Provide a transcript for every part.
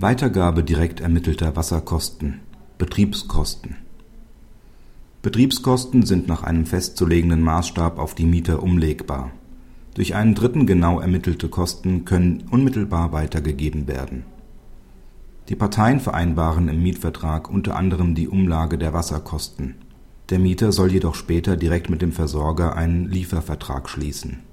Weitergabe direkt ermittelter Wasserkosten Betriebskosten Betriebskosten sind nach einem festzulegenden Maßstab auf die Mieter umlegbar. Durch einen Dritten genau ermittelte Kosten können unmittelbar weitergegeben werden. Die Parteien vereinbaren im Mietvertrag unter anderem die Umlage der Wasserkosten. Der Mieter soll jedoch später direkt mit dem Versorger einen Liefervertrag schließen.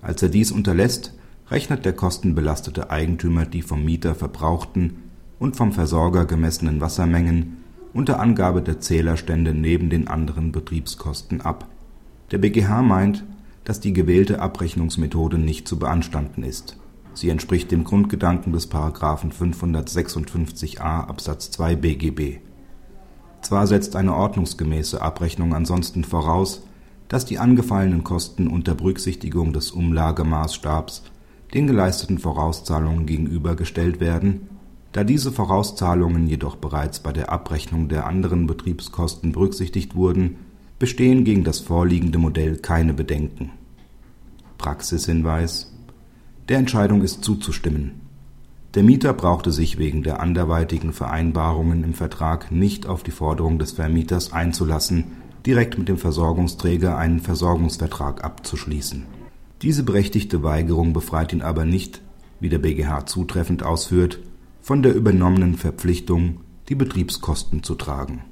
Als er dies unterlässt, rechnet der kostenbelastete Eigentümer die vom Mieter verbrauchten und vom Versorger gemessenen Wassermengen unter Angabe der Zählerstände neben den anderen Betriebskosten ab. Der BGH meint, dass die gewählte Abrechnungsmethode nicht zu beanstanden ist. Sie entspricht dem Grundgedanken des § 556a Absatz 2 BGB. Zwar setzt eine ordnungsgemäße Abrechnung ansonsten voraus, dass die angefallenen Kosten unter Berücksichtigung des Umlagemaßstabs den geleisteten Vorauszahlungen gegenübergestellt werden, da diese Vorauszahlungen jedoch bereits bei der Abrechnung der anderen Betriebskosten berücksichtigt wurden, bestehen gegen das vorliegende Modell keine Bedenken. Praxishinweis Der Entscheidung ist zuzustimmen. Der Mieter brauchte sich wegen der anderweitigen Vereinbarungen im Vertrag nicht auf die Forderung des Vermieters einzulassen, direkt mit dem Versorgungsträger einen Versorgungsvertrag abzuschließen. Diese berechtigte Weigerung befreit ihn aber nicht, wie der BGH zutreffend ausführt, von der übernommenen Verpflichtung, die Betriebskosten zu tragen